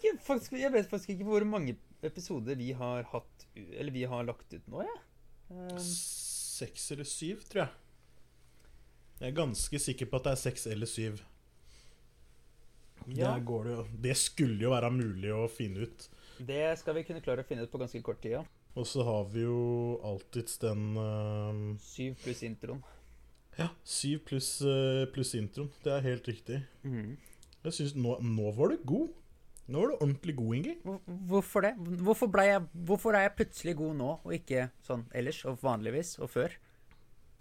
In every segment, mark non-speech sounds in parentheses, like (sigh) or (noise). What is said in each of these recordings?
vet ikke, faktisk, jeg vet faktisk ikke hvor mange episoder vi har hatt Eller vi har lagt ut nå, jeg. Um, Seks eller syv, tror jeg. Jeg er ganske sikker på at det er seks eller syv. ja, det, jo, det skulle jo være mulig å finne ut. det skal vi kunne klare å finne ut på ganske kort tid. Ja. Og så har vi jo alltids den uh, Syv pluss introen. Ja, syv pluss uh, pluss introen. Det er helt riktig. Mm. Jeg synes nå, nå var du god. Nå var du ordentlig god, Ingi. Hvorfor det? Hvorfor, jeg, hvorfor er jeg plutselig god nå, og ikke sånn ellers og vanligvis og før?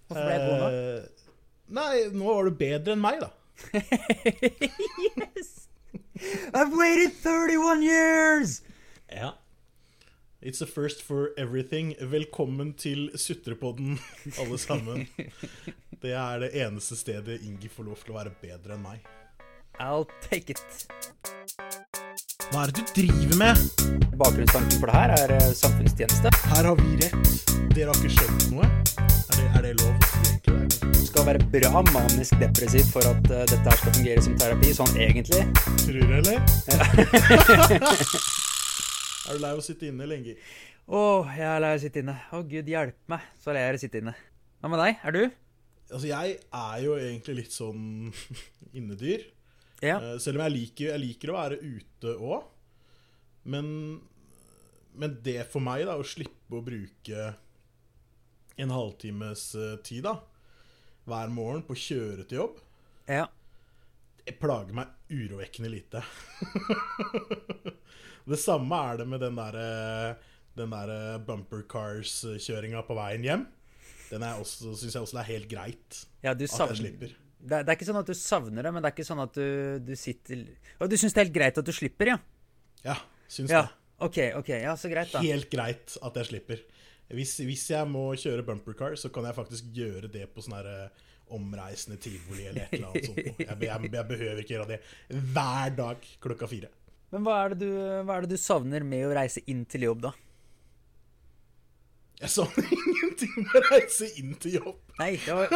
Hvorfor ble jeg god nå? Eh, nei, nå var du bedre enn meg, da. (laughs) yes! I've waited 31 years! Ja. It's a first for everything. Velkommen til Sutrepodden, alle sammen. (laughs) Det er det eneste stedet Ingi får lov til å være bedre enn meg. I'll take it. Hva er det du driver med? Bakgrunnstanken for det her er eh, samfunnstjeneste. Her har vi rett. Dere har ikke skjønt noe? Er det, er det lov? Du skal være bra manisk depressiv for at uh, dette her skal fungere som terapi, sånn egentlig. Tror du, eller? (laughs) er du lei av å sitte inne lenge? Å, jeg er lei av å sitte inne. Å, gud hjelpe meg, så lei av å sitte inne. Hva med deg? Er du? Altså, jeg er jo egentlig litt sånn (laughs) innedyr. Ja. Eh, Selv om jeg liker, jeg liker å være ute òg. Men, men det for meg, da, å slippe å bruke en halvtimes eh, tid da, hver morgen på å kjøre til jobb, Ja. det plager meg urovekkende lite. (laughs) det samme er det med den derre den der bumper cars-kjøringa på veien hjem. Den syns jeg også er helt greit ja du at jeg slipper. Det, er- ikke sånn at du savner det, men det er ikke sånn at du, du sitter Og du syns det er helt greit at du slipper, ja? Ja, syns Ja. det. OK, ok, ja, så greit, da. Helt greit at jeg slipper. Hvis, hvis jeg må kjøre bumper car, så kan jeg faktisk gjøre det på sånn her eh, omreisende tivoli eller et eller annet sånt. Jeg, jeg, jeg behøver ikke gjøre det hver dag klokka fire. Men hva er, det du, hva er det du savner med å reise inn til jobb, da? Jeg savner (laughs) ingenting med å reise inn til jobb. Nei, var,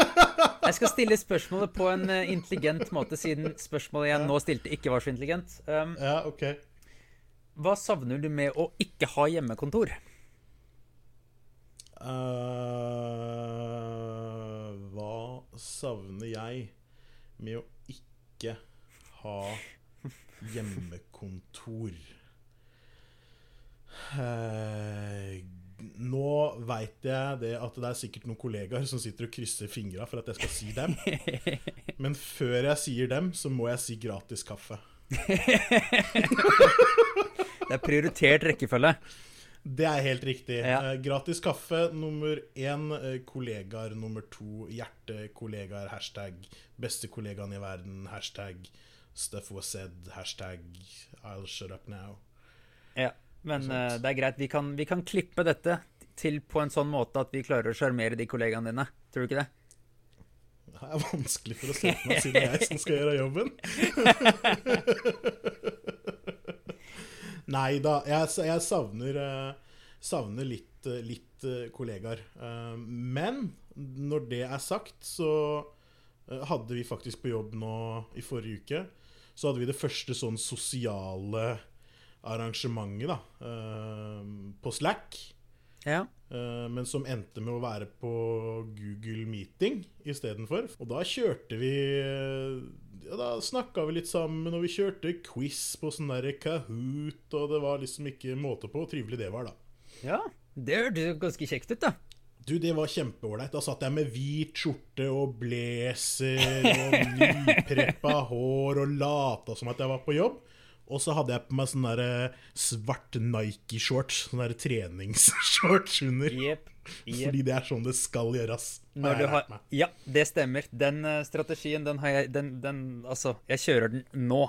jeg skal stille spørsmålet på en eh, intelligent måte, siden spørsmålet jeg nå stilte, ikke var så intelligent. Um, Ja, ok. hva savner du med å ikke ha hjemmekontor? Uh, hva savner jeg med å ikke ha hjemmekontor? Uh, nå veit jeg det at det er sikkert noen kollegaer som sitter og krysser fingra for at jeg skal si dem. (laughs) Men før jeg sier dem, så må jeg si gratis kaffe. (laughs) Det er prioritert rekkefølge. Det er helt riktig. Ja. Eh, gratis kaffe nummer én. Eh, kollegaer nummer to. Hjertekollegaer. Hashtag beste kollegaen i verden. Hashtag stuff was said. Hashtag I'll shut up now. Ja, men eh, det er greit. Vi kan, vi kan klippe dette til på en sånn måte at vi klarer å sjarmere de kollegaene dine. Tror du ikke det? Det er vanskelig for å se på meg siden det er jeg som skal gjøre jobben. (laughs) Nei da, jeg, jeg savner, eh, savner litt, eh, litt eh, kollegaer. Men når det er sagt, så hadde vi faktisk på jobb nå i forrige uke Så hadde vi det første sånn sosiale arrangementet da, på Slack. Ja. Eh, men som endte med å være på Google Meeting istedenfor. Og da kjørte vi eh, ja, Da snakka vi litt sammen, og vi kjørte quiz på sånn der Kahoot, og det var liksom ikke måte på hvor trivelig det var, da. ja. Det hørtes ganske kjekt ut, da. Du, det var kjempeålreit. Da satt jeg med hvit skjorte og blazer og (laughs) nypreppa hår og lata som at jeg var på jobb. Og så hadde jeg på meg sånn svart Nike-shorts. Sånn treningsshorts under. Jepp. Fordi det er sånn det skal gjøres. har har, ja, det stemmer. Den eh, strategien, den har jeg den, den, Altså, jeg kjører den nå.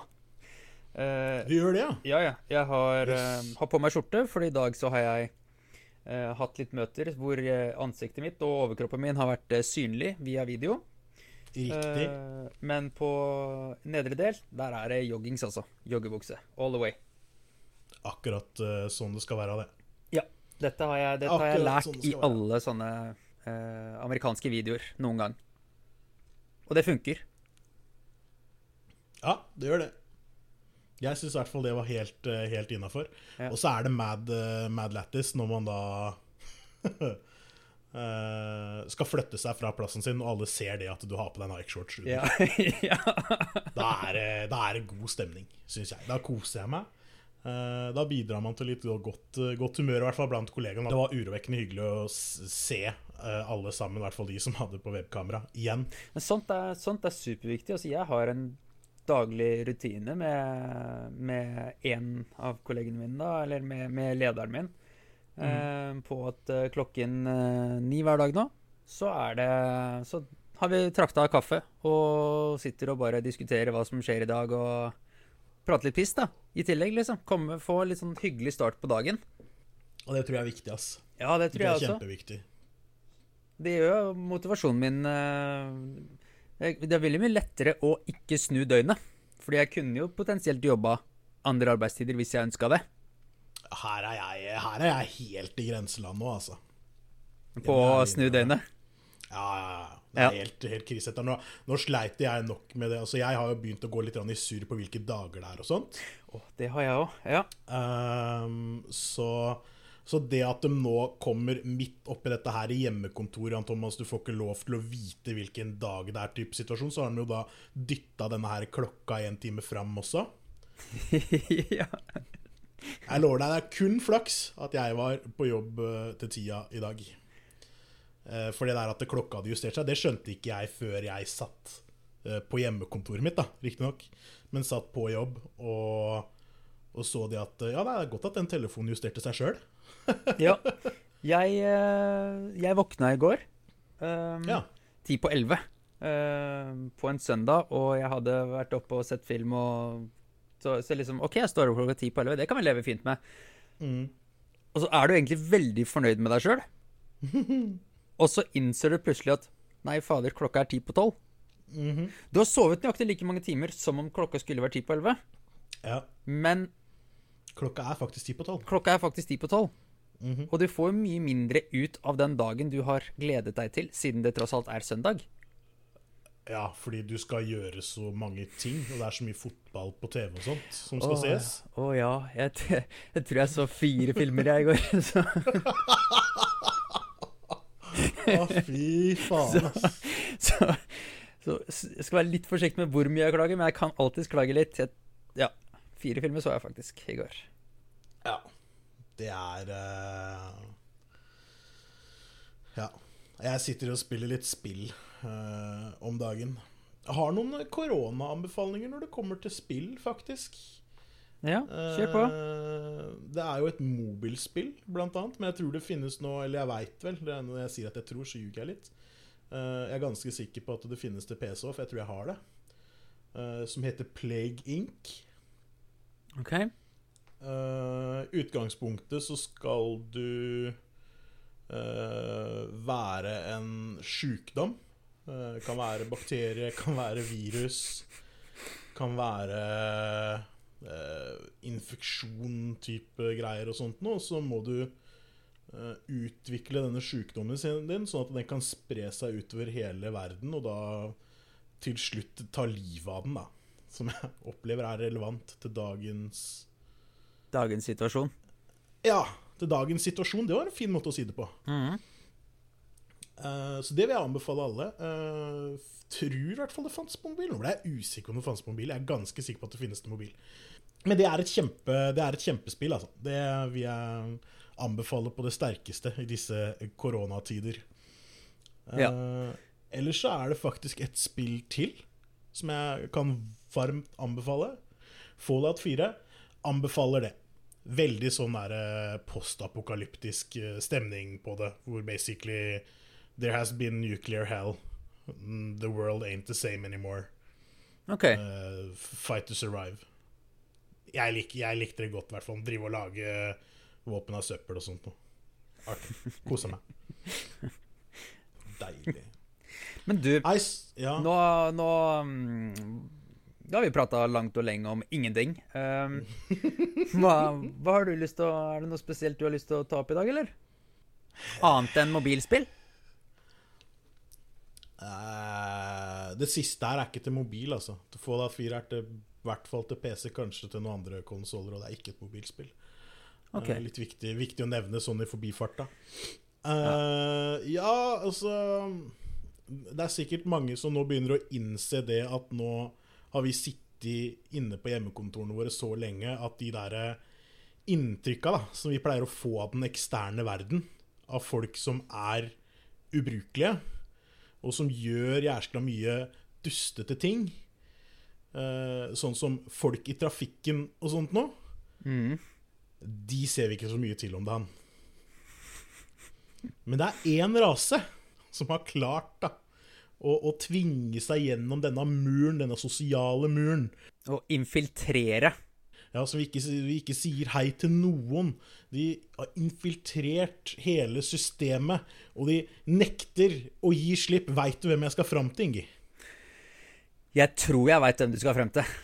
Uh, Du gjør det, ja? ja, ja. Jeg har, Yes. uh, har på meg skjorte, for i dag så har jeg uh, hatt litt møter hvor ansiktet mitt og overkroppen min har vært synlig via video. Riktig. Uh, men på nedre del, der er det joggings, altså. Joggebukse. All the way. Akkurat uh, sånn det skal være, det. Ja. Dette har jeg, dette har jeg lært sånn i være. alle sånne uh, amerikanske videoer noen gang. Og det funker. Ja, det gjør det. Jeg syns i hvert fall det var helt, helt innafor. Ja. Og så er det mad, mad Lattis når man da (laughs) skal flytte seg fra plassen sin, og alle ser det at du har på deg Nike-shorts. Ja. (laughs) ja. (laughs) Da, er det, da er det god stemning, syns jeg. Da koser jeg meg. Eh, da bidrar man til litt godt, godt humør, i hvert fall blant kollegaene. Det var urovekkende hyggelig å se eh, alle sammen, i hvert fall de som hadde på webkamera, igjen. Men sånt er, sånt er superviktig. Altså, jeg har en daglig rutine med, én en av kollegene mine, da, eller med, med lederen min, eh, på at eh, klokken eh, ni hver dag nå, så er det Så har vi trakta kaffe og sitter og bare diskuterer hva som skjer i dag, og prater litt piss, da. I tillegg, liksom. Komme, få litt sånn hyggelig start på dagen. Og det tror jeg er viktig, ass. Ja, det Det tror er jeg også. kjempeviktig. Det gjør jo motivasjonen min eh, Det er veldig mye lettere å ikke snu døgnet. Fordi jeg kunne jo potensielt jobba andre arbeidstider hvis jeg ønska det. Her er, jeg, her er jeg helt i grenseland nå, altså. På å snu døgnet. Ja, ja, ja. Det er helt, helt krise. Nå, nå sleit jeg nok med det. Altså, jeg har jo begynt å gå litt i surr på hvilke dager det er og sånt. Oh, det har jeg òg. Ja. Um, så, så det at de nå kommer midt oppi dette her i hjemmekontoret, Jan Thomas, du får ikke lov til å vite hvilken dag det er, type situasjon, så har de jo da dytta denne her klokka en time fram også. (laughs) ja. Jeg lover deg, det er kun flaks at jeg var på jobb eh, til tida i dag. Eh, For det der at klokka hadde justert seg, det skjønte ikke jeg før jeg satt eh, på hjemmekontoret mitt, da, riktignok. Men satt på jobb og, og så det at Ja, det er godt at den telefonen justerte seg sjøl. (laughs) ja. Jeg, jeg våkna i går. Um, Ja. Ti på elleve. Uh, på en søndag, og jeg hadde vært oppe og sett film og så, så liksom OK, jeg står opp klokka ti på elleve. Det kan vi leve fint med. Mm. Og så er du egentlig veldig fornøyd med deg sjøl. (laughs) og så innser du plutselig at nei, fader, klokka er ti på tolv. Mhm. Du har sovet nøyaktig like mange timer som om klokka skulle vært ti på elleve. ja. Men Klokka er faktisk ti på tolv. klokka er faktisk ti på tolv. Mhm. Og du får mye mindre ut av den dagen du har gledet deg til, siden det tross alt er søndag. Ja, fordi du skal gjøre så mange ting, og det er så mye fotball på TV og sånt som skal oh, ses. Å ja. Jeg, (laughs) jeg tror jeg så fire filmer jeg i går. (laughs) Så, Å, fy faen, (laughs) ass. så, så s- jeg skal være litt forsiktig med hvor mye jeg klager, men jeg kan alltids klage litt. Jeg, ja. Fire filmer så jeg faktisk i går. Ja. Det er uh... Ja. Jeg sitter og spiller litt spill eh, om dagen. Jeg har noen koronaanbefalinger når det kommer til spill, faktisk. Ja, kjør på. Eh, det er jo et mobilspill, blant annet. Men jeg tror det finnes nå Eller jeg veit vel. Det når jeg sier at jeg tror, så ljuger jeg litt. Eh, jeg er ganske sikker på at det finnes til PC òg, for jeg tror jeg har det. Eh, som heter Plague Inc. OK. Uh, utgangspunktet så skal du eh, være en sjukdom. Uh, kan være bakterie, kan være virus, kan være eh, infeksjon-type greier og sånt noe. Så må du eh, utvikle denne sjukdommen din, sånn at den kan spre seg utover hele verden, og da til slutt ta livet av den, da. Som jeg opplever er relevant til dagens Dagens situasjon. ja, til dagens situasjon. Det var en fin måte å si det på. Mm. Uh, så det vil jeg anbefale alle. Uh, tror i hvert fall det fantes på mobil. Nå ble jeg usikker om det fantes på mobil. Jeg er ganske sikker på at det finnes på mobil. Men det er et, kjempe, det er et kjempespill, altså. Det vil jeg anbefale på det sterkeste i disse koronatider. Eh, ellers så er det faktisk et spill til som jeg kan varmt anbefale. Fallout 4 anbefaler det. Veldig sånn der eh, postapokalyptisk eh, stemning på det, hvor basically There has been nuclear hell. Mm, The world ain't the same anymore. Okay. Uh, fight to survive. Jeg, lik, jeg likte det godt, i hvert fall. Drive og lage våpen av søppel og sånt noe. Artig. Kosa meg. (laughs) Deilig. Men du, Nei, ja. nå, nå mm, Da har vi prata langt og lenge om ingenting. Um, hva, hva har du lyst til å Er det noe spesielt du har lyst til å ta opp i dag, eller? Annet enn mobilspill? Uh, det siste her er ikke til mobil, altså. Fallout 4 er til I hvert fall til PC, kanskje til noen andre konsoller, og det er ikke et mobilspill. Okay. Uh, litt viktig, viktig å nevne sånn i forbifarta. ja. ja, altså Det er sikkert mange som nå begynner å innse det at nå har vi sittet inne på hjemmekontorene våre så lenge at de der inntrykka da, som vi pleier å få av den eksterne verden, av folk som er ubrukelige, og som gjør jæskla mye dustete ting, eh, sånn som folk i trafikken og sånt nå, Mm. de ser vi ikke så mye til om dagen. Men det er én rase som har klart da, å, å tvinge seg gjennom denne muren, denne sosiale muren. Å infiltrere. Ja, Som vi ikke, vi ikke sier hei til noen. De har infiltrert hele systemet, og de nekter å gi slipp. Veit du hvem jeg skal fram til, Ingi? Jeg tror jeg veit hvem du skal frem til.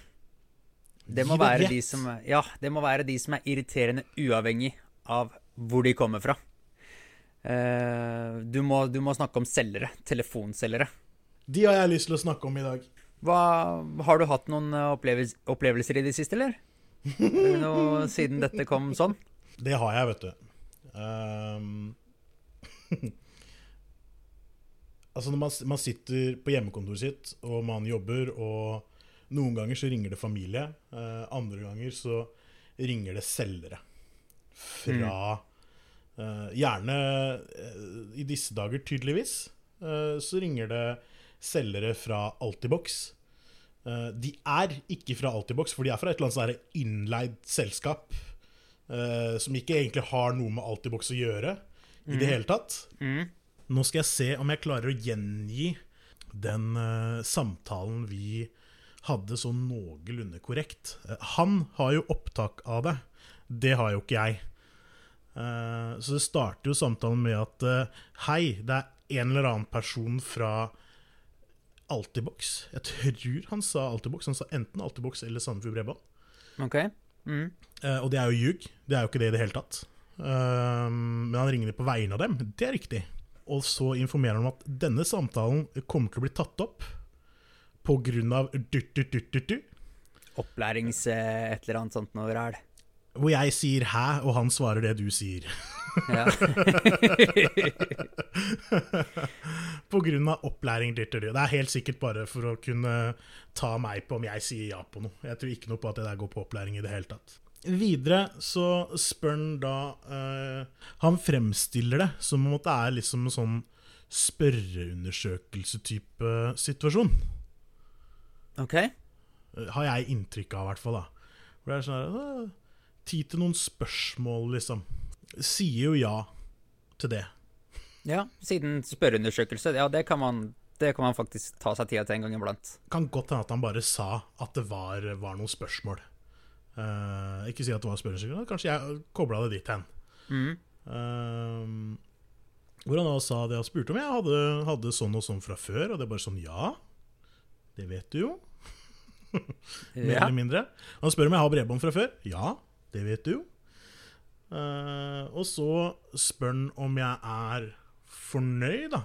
Det må, være de som, ja, det må være de som er irriterende uavhengig av hvor de kommer fra. Eh, du, må, du må snakke om selgere. Telefonselgere. De har jeg lyst til å snakke om i dag. Hva, har du hatt noen eh, opplevelser i det siste, eller? Noe, siden dette kom sånn? Det har jeg, vet du. Um, (laughs) altså når man, man sitter på hjemmekontoret sitt, og man jobber, og noen ganger så ringer det familie. Uh, andre ganger så ringer det selgere. Fra eh, Gjerne eh, i disse dager, tydeligvis, eh, så ringer det selgere fra Altibox. Eh, de er ikke fra Altibox, for de er fra et eller annet innleid selskap. eh, som ikke egentlig har noe med Altibox å gjøre i det hele tatt. Mm. Nå skal jeg se om jeg klarer å gjengi den eh, samtalen vi hadde sånn noenlunde korrekt. Eh, han har jo opptak av det. Det har jo ikke jeg. Eh, så det starter jo samtalen med at eh, Hei, det er en eller annen person fra Altibox. Jeg tror han sa Altibox. Han sa enten Altibox eller Sandefjord Bredbånd. Ok. Mm. Eh, og det er jo ljug. Det er jo ikke det i det hele tatt. Men han ringer på vegne av dem. Det er riktig. Og så informerer han om at denne samtalen kommer til å bli tatt opp på grunn av dutt, dutt, dutt, dutt, dutt, Opplærings eh, et eller annet sånt noe ræl. Hvor jeg sier 'hæ', og han svarer det du sier. Ja. (laughs) på grunn av opplæring. Det er helt sikkert bare for å kunne ta meg på om jeg sier ja på noe. Jeg tror ikke noe på at det der går på opplæring i det hele tatt. Videre så spør han da uh, Han fremstiller det som om det er liksom en sånn spørreundersøkelse-type situasjon. Ok. Eh, Har jeg inntrykk av, i hvert fall. da Hvor det er sånn her «Åh, Tid til noen spørsmål, liksom. Sier jo ja til det. Ja, siden spørreundersøkelse. Ja, det kan man, det kan man faktisk ta seg tida til en gang iblant. Kan godt hende at han bare sa at det var, var noen spørsmål. Uh, ikke si at det var spørsmål, kanskje jeg kobla det dit hen. Mm. Uh, hvor han da sa det han spurte om jeg hadde, hadde sånn og sånn fra før, og det er bare sånn ja. Det vet du jo. (laughs) Mer Ja. eller mindre. Han spør om jeg har bredbånd fra før. Ja, det vet du jo. Uh, og så spør han om jeg er fornøyd da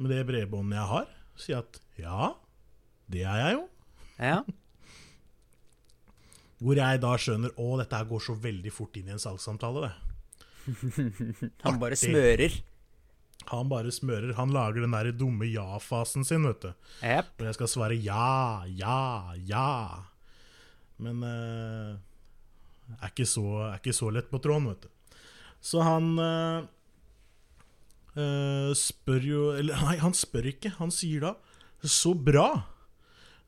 med det bredbåndet jeg har. Sier at ja, det er jeg jo. ja. (laughs) Hvor jeg da skjønner å, dette her går så veldig fort inn i en salgssamtale. det. (laughs) Han bare Artig. smører. Han bare smører. Han lager den der dumme ja-fasen sin, vet du. Yep. Hvor jeg skal svare ja, ja, ja. Men eh, er, ikke så, er ikke så lett på tråden, vet du. Så han eh, eh, spør jo Eller nei, han spør ikke. Han sier da Så bra.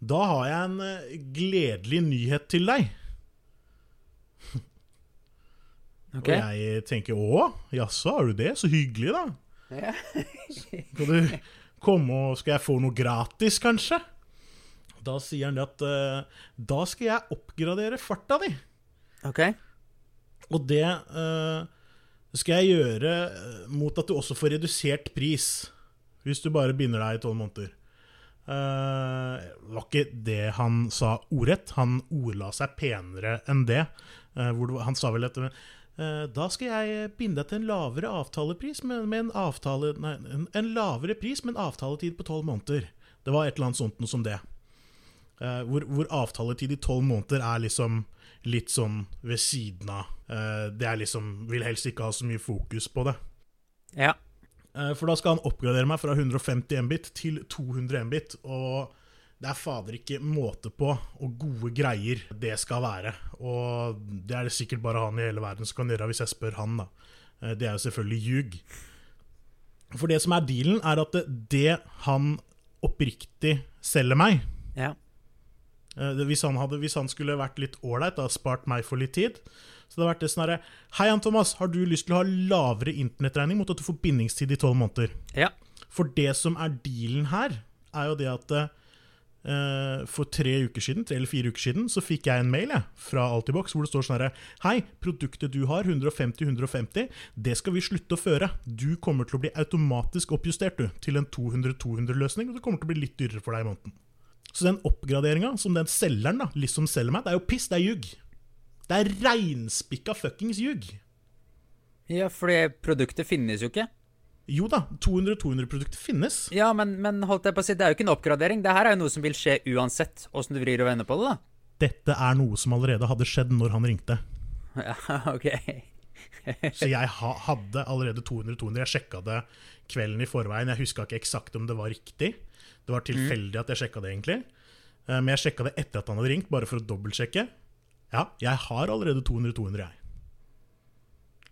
Da har jeg en eh, gledelig nyhet til deg. (laughs) Okay. Og jeg tenker å, jaså, har du det? Så hyggelig, da. Ja. (laughs) Skal du komme og Skal jeg få noe gratis, kanskje? Da sier han at da skal jeg oppgradere farta di. Ok. Og det uh, skal jeg gjøre eh, mot at du også får redusert pris. Hvis du bare binder deg i tolv måneder. Uh, det var ikke det han sa ordrett. Han ordla seg penere enn det. Uh, det han sa vel dette uh, da skal jeg binde deg til en lavere avtalepris med, med en avtale Nei, en, en lavere pris med en avtaletid på tolv måneder. Det var et eller annet sånt noe som det. Eh, hvor, hvor avtaletid i tolv måneder er liksom litt sånn ved siden av. Eh, det er liksom Vil helst ikke ha så mye fokus på det. Ja. Eh, For da skal han oppgradere meg fra 150 Mbit til 200 Mbit, og det er fader ikke måte på og gode greier det skal være. Og det er det sikkert bare han i hele verden som kan gjøre, hvis jeg spør han, da. Eh, Det er jo selvfølgelig ljug. For det som er dealen, er at det, det han oppriktig selger meg Ja. Eh, hvis, han hadde, hvis han skulle vært litt ålreit, spart meg for litt tid Så det hadde vært det sånn herre Hei, Jan Thomas, har du lyst til å ha lavere internettregning mot at du får bindingstid i tolv måneder? Ja. For det som er dealen her, er jo det at uh, for tre uker siden, tre eller fire uker siden, så fikk jeg en mail jeg, fra Altibox hvor det står sånn herre Hei, produktet du har, 150-150, det skal vi slutte å føre. Du kommer til å bli automatisk oppjustert du, til en 200-200-løsning, og det kommer til å bli litt dyrere for deg i måneden. Så den oppgraderinga som den selgeren da, liksom selger meg, det er jo piss, det er ljug. Det er reinspikka fuckings ljug. ja, for det produktet finnes jo ikke. Jo da, 200-200-produkter finnes. Ja, men, men holdt jeg på å si, det er jo ikke en oppgradering. Det her er jo noe som vil skje uansett åssen du vrir og vender på det, da. Dette er noe som allerede hadde skjedd når han ringte. (laughs) Ja, ok. (laughs) Så jeg ha, hadde allerede 200-200. Jeg sjekka det kvelden i forveien. Jeg huska ikke eksakt om det var riktig. Det var tilfeldig at jeg sjekka det, egentlig. Eh, Men jeg sjekka det etter at han hadde ringt, bare for å dobbeltsjekke. Ja, jeg har allerede 200-200, jeg.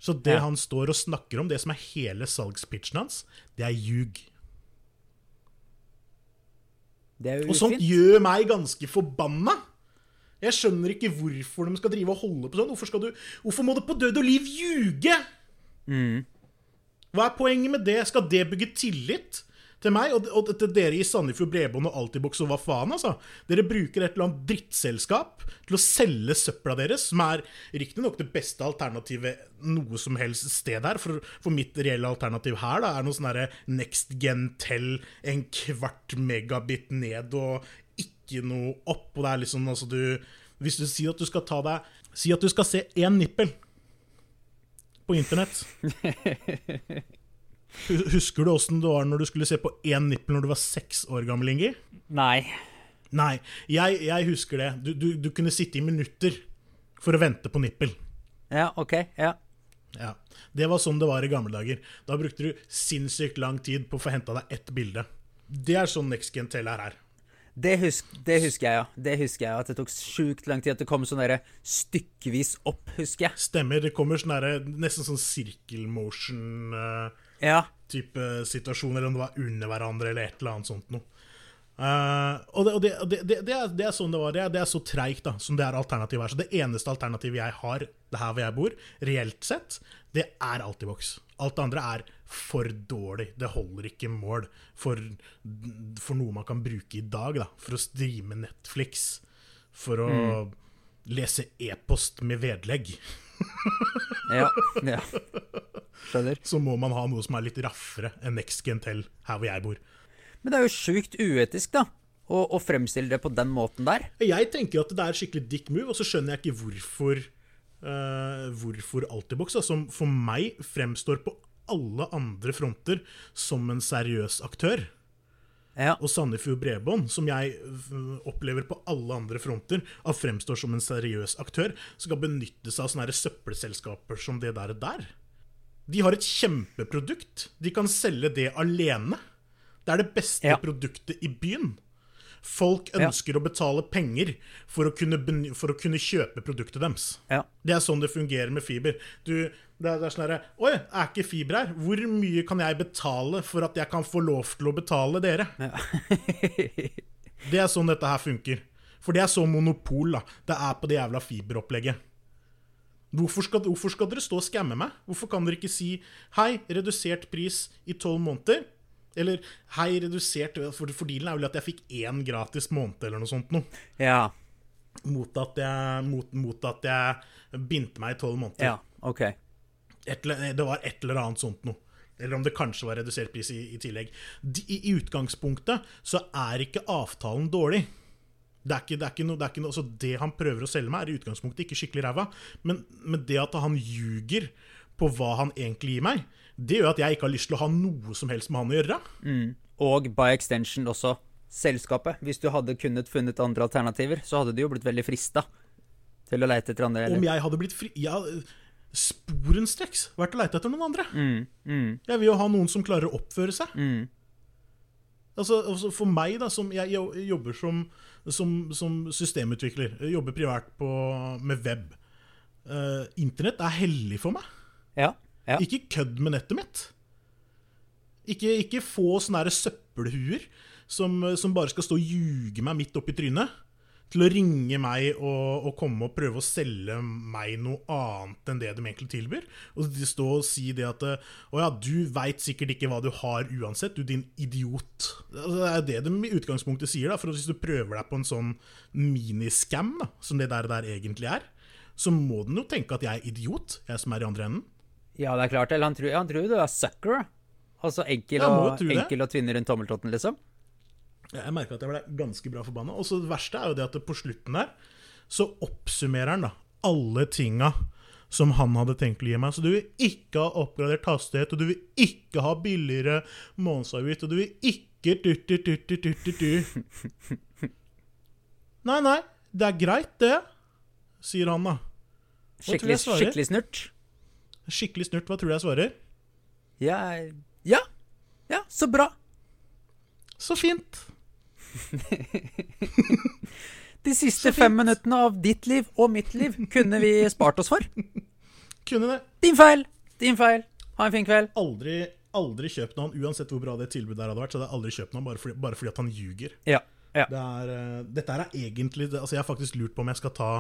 Så det Ja. han står og snakker om, det som er hele salgspitchen hans, det er ljug. Det er jo Og sånt ufint. gjør meg ganske forbanna. Jeg skjønner ikke hvorfor de skal drive og holde på sånn. Hvorfor, du, hvorfor må du på død og liv ljuge? Mm. Hva er poenget med det? Skal det bygge tillit til meg og, og til dere i Sandefjord Bredbånd og Altibox og hva faen, altså? Dere bruker et eller annet drittselskap til å selge søpla deres, som er riktignok det beste alternativet noe som helst sted her. For, for mitt reelle alternativ her da, er noe sånn derre Next Gen Tell, en kvart megabit ned og ikke noe opp. Og det er liksom altså du Hvis du sier at du skal ta deg Si at du skal se én nippel på internett. (laughs) Hu- Husker du åssen det var når du skulle se på én nippel når du var seks år gammel, Ingi? Nei. Nei, jeg, jeg husker det. Du, du, du kunne sitte i minutter for å vente på nippel. Ja, ok. Ja. Ja, Det var sånn det var i gamle dager. Da brukte du sinnssykt lang tid på å få henta deg ett bilde. Det er sånn Next Gen Tell er her. Det, husk, det husker jeg, ja. Det husker jeg, At det tok sjukt lang tid at det kom sånn stykkevis opp, husker jeg. Stemmer. Det kommer sånn nesten sånn circle motion-type Ja. situasjon, eller om det var under hverandre, eller et eller annet sånt noe. Uh, og det, og det, det, er, det er sånn det var. Det er, er så treigt som det er alternativet her. Så det eneste alternativet jeg har, det her hvor jeg bor, reelt sett, det er Altibox. Alt det andre er for dårlig. Det holder ikke mål for, for noe man kan bruke i dag, da. For å streame Netflix. For å lese e-post med vedlegg. (laughs) Ja. ja. Skjønner. Så må man ha noe som er litt raffere enn Next Gen Tell her hvor jeg bor. Men det er jo sjukt uetisk, da. Å, å fremstille det på den måten der. Jeg tenker at det er skikkelig dick move, og så skjønner jeg ikke hvorfor uh, Hvorfor Altibox, da, som for meg fremstår på alle andre fronter som en seriøs aktør. Ja. Og Sandefjord Bredbånd, som jeg øh, opplever på alle andre fronter, at fremstår som en seriøs aktør, skal benytte seg av sånne søppelselskaper som det der. der. De har et kjempeprodukt. De kan selge det alene. Det er det beste Ja. produktet i byen. Folk Ja. ønsker å betale penger for å, kunne for å kunne kjøpe produktet deres. Ja. Det er sånn det fungerer med fiber. Du, det, er, det er sånn herre Oi, er ikke fiber her? Hvor mye kan jeg betale for at jeg kan få lov til å betale dere? (laughs) Det er sånn dette her funker. For det er så monopol, da. Det er på det jævla fiberopplegget. Hvorfor skal, hvorfor skal dere stå og skamme meg? Hvorfor kan dere ikke si hei, redusert pris i tolv måneder? Eller hei, redusert For, for dealen er vel at jeg fikk én gratis måned eller noe sånt noe. Ja. Mot at jeg, mot, mot at jeg bindte meg i tolv måneder. Ja. OK. Et, det var et eller annet sånt noe. Eller om det kanskje var redusert pris i, i tillegg. De, i, I utgangspunktet så er ikke avtalen dårlig. Det er ikke, det er ikke noe, det noe altså det han prøver å selge meg, er i utgangspunktet ikke skikkelig ræva. Men, men det at han ljuger på hva han egentlig gir meg, det gjør at jeg ikke har lyst til å ha noe som helst med han å gjøre. Og by extension også selskapet. Hvis du hadde kunnet funnet andre alternativer, så hadde du jo blitt veldig frista til å leite etter andre. Om Eller? jeg hadde blitt fri... Ja, sporenstreks vært å leite etter noen andre. Mm, mm, Jeg vil jo ha noen som klarer å oppføre seg. mm. Altså, altså For meg, da, som jeg jobber som, som, som systemutvikler, jeg jobber privat på, med web Uh, Internett er hellig for meg. Ja. ja. Ikke kødd med nettet mitt. Ikke, ikke få sånne søppelhuer som, som bare skal stå og ljuge meg midt oppi trynet. Til å ringe meg og, og komme og prøve å selge meg noe annet enn det de egentlig tilbyr. Og de stå og si det at Å ja, du veit sikkert ikke hva du har uansett, du din idiot. Altså, det er det de i utgangspunktet sier, da. For hvis du prøver deg på en sånn miniscam, da, som det der, der egentlig er, så må den jo tenke at jeg er idiot, jeg som er i andre enden. Ja, det er klart. Eller han tror, han tror du er sucker. Altså enkel, Ja, og, enkel å tvinne rundt tommeltotten, liksom. Jeg merka at jeg ble ganske bra forbanna. Og så det verste er jo det at på slutten der så oppsummerer han da alle tinga som han hadde tenkt å gi meg. Så du vil ikke ha oppgradert hastighet, og du vil ikke ha billigere månedsavgift, og du vil ikke du-du-du-du-du-du. (laughs) Nei, nei, det er greit, det, sier han da. Skikkelig, skikkelig snurt. Skikkelig snurt, hva tror du jeg svarer? Ja, ja, ja, så bra. Så fint. (laughs) De siste fem minuttene av ditt liv og mitt liv kunne vi spart oss for. (laughs) Kunne det. Din feil! Din feil. Ha en fin kveld. Aldri, aldri kjøp noen, uansett hvor bra det tilbudet der hadde vært, så hadde jeg aldri kjøpt noen bare fordi, bare fordi at han ljuger. Ja. ja. Det er, eh, dette er egentlig Altså Jeg har faktisk lurt på om jeg skal ta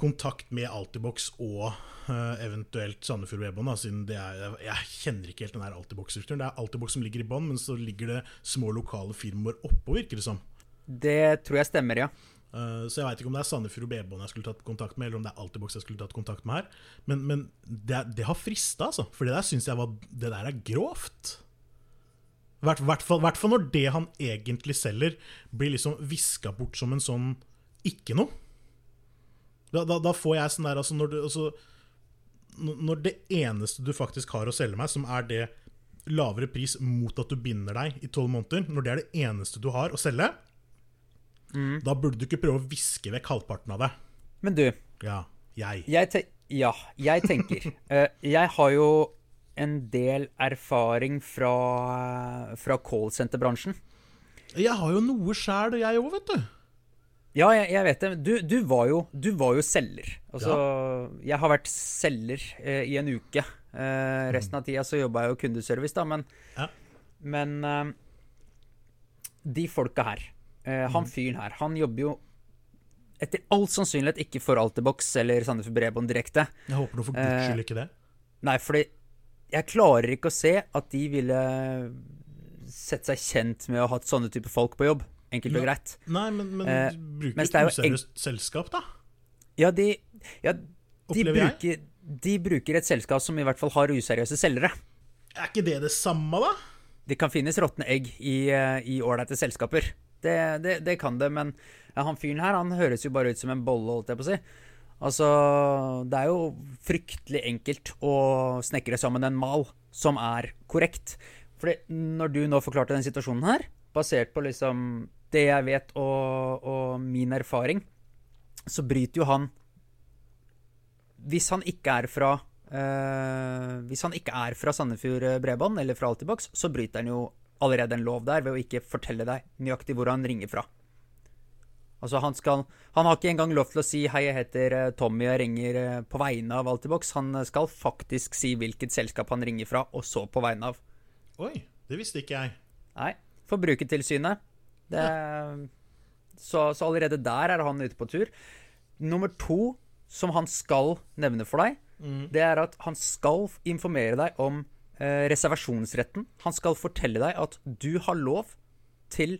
kontakt med Altibox og uh, eventuelt Sandefjord Bredbånd. er, jeg, kjenner ikke helt den her Altibox-strukturen. Det er Altibox som ligger i bånn, men så ligger det små lokale firmaer oppå, virker det som. Det tror jeg stemmer, ja. Eh, så jeg veit ikke om det er Sandefjord Webon jeg skulle tatt kontakt med, eller om det er Altibox jeg skulle tatt kontakt med her. Men, men det, det har frista, altså. For det der syns jeg var Det der er grovt. I hvert, hvert, hvert fall når det han egentlig selger, blir liksom viska bort som en sånn ikke noe. Da, da, da får jeg sånn der altså når, du, altså når det eneste du faktisk har å selge meg, som er det lavere pris mot at du binder deg i tolv måneder, når det er det eneste du har å selge, da burde du ikke prøve å viske vekk halvparten av det. Men du, Ja, jeg. jeg te ja, jeg tenker uh, (laughs) Jeg har jo en del erfaring fra, fra callsenter-bransjen. Jeg har jo noe sjæl, jeg òg, vet du. Ja, jeg, jeg vet det. Du, du, var jo, du var jo selger. Altså, jeg har vært selger eh, i en uke. Eh, resten av tida så jobba jeg jo kundeservice, da, men, Ja. men eh, De folka her, eh, han fyren her, han jobber jo etter all sannsynlighet ikke for Altibox eller Sandefjord Bredbånd direkte. Jeg håper du for guds Eh, skyld ikke det. Nei, fordi jeg klarer ikke å se at de ville sett seg kjent med å ha hatt sånne type folk på jobb. Enkelt og greit. Nei, men, men eh, et er useriøst selskap, da. Ja, de, ja, de, bruker, de bruker et selskap som i hvert fall har useriøse selgere. Er ikke det det samme, da? Det kan finnes råtne egg i eh, i ålreite selskaper. Det, det, det kan det, men ja, han fyren her han høres jo bare ut som en bolle, holdt jeg på å si. Altså, det er jo fryktelig enkelt å snekre sammen en mal som er korrekt. Fordi når du nå forklarte den situasjonen her, basert på liksom det jeg vet og, og min erfaring, så bryter jo han Hvis han ikke er fra eh, Hvis han ikke er fra Sandefjord eh, Bredbånd eller fra Altibox, så bryter han jo allerede en lov der ved å ikke fortelle deg nøyaktig hvor han ringer fra. Altså Han skal Han har ikke engang lov til å si 'hei, jeg heter eh, Tommy, jeg ringer eh, på vegne av Altibox'. Han skal faktisk si hvilket selskap han ringer fra, og så på vegne av. Oi, det visste ikke jeg. Nei, Forbrukertilsynet. Det, så, så allerede der er han ute på tur. Nummer to, som han skal nevne for deg, det er at han skal informere deg om eh, reservasjonsretten. Han skal fortelle deg at du har lov til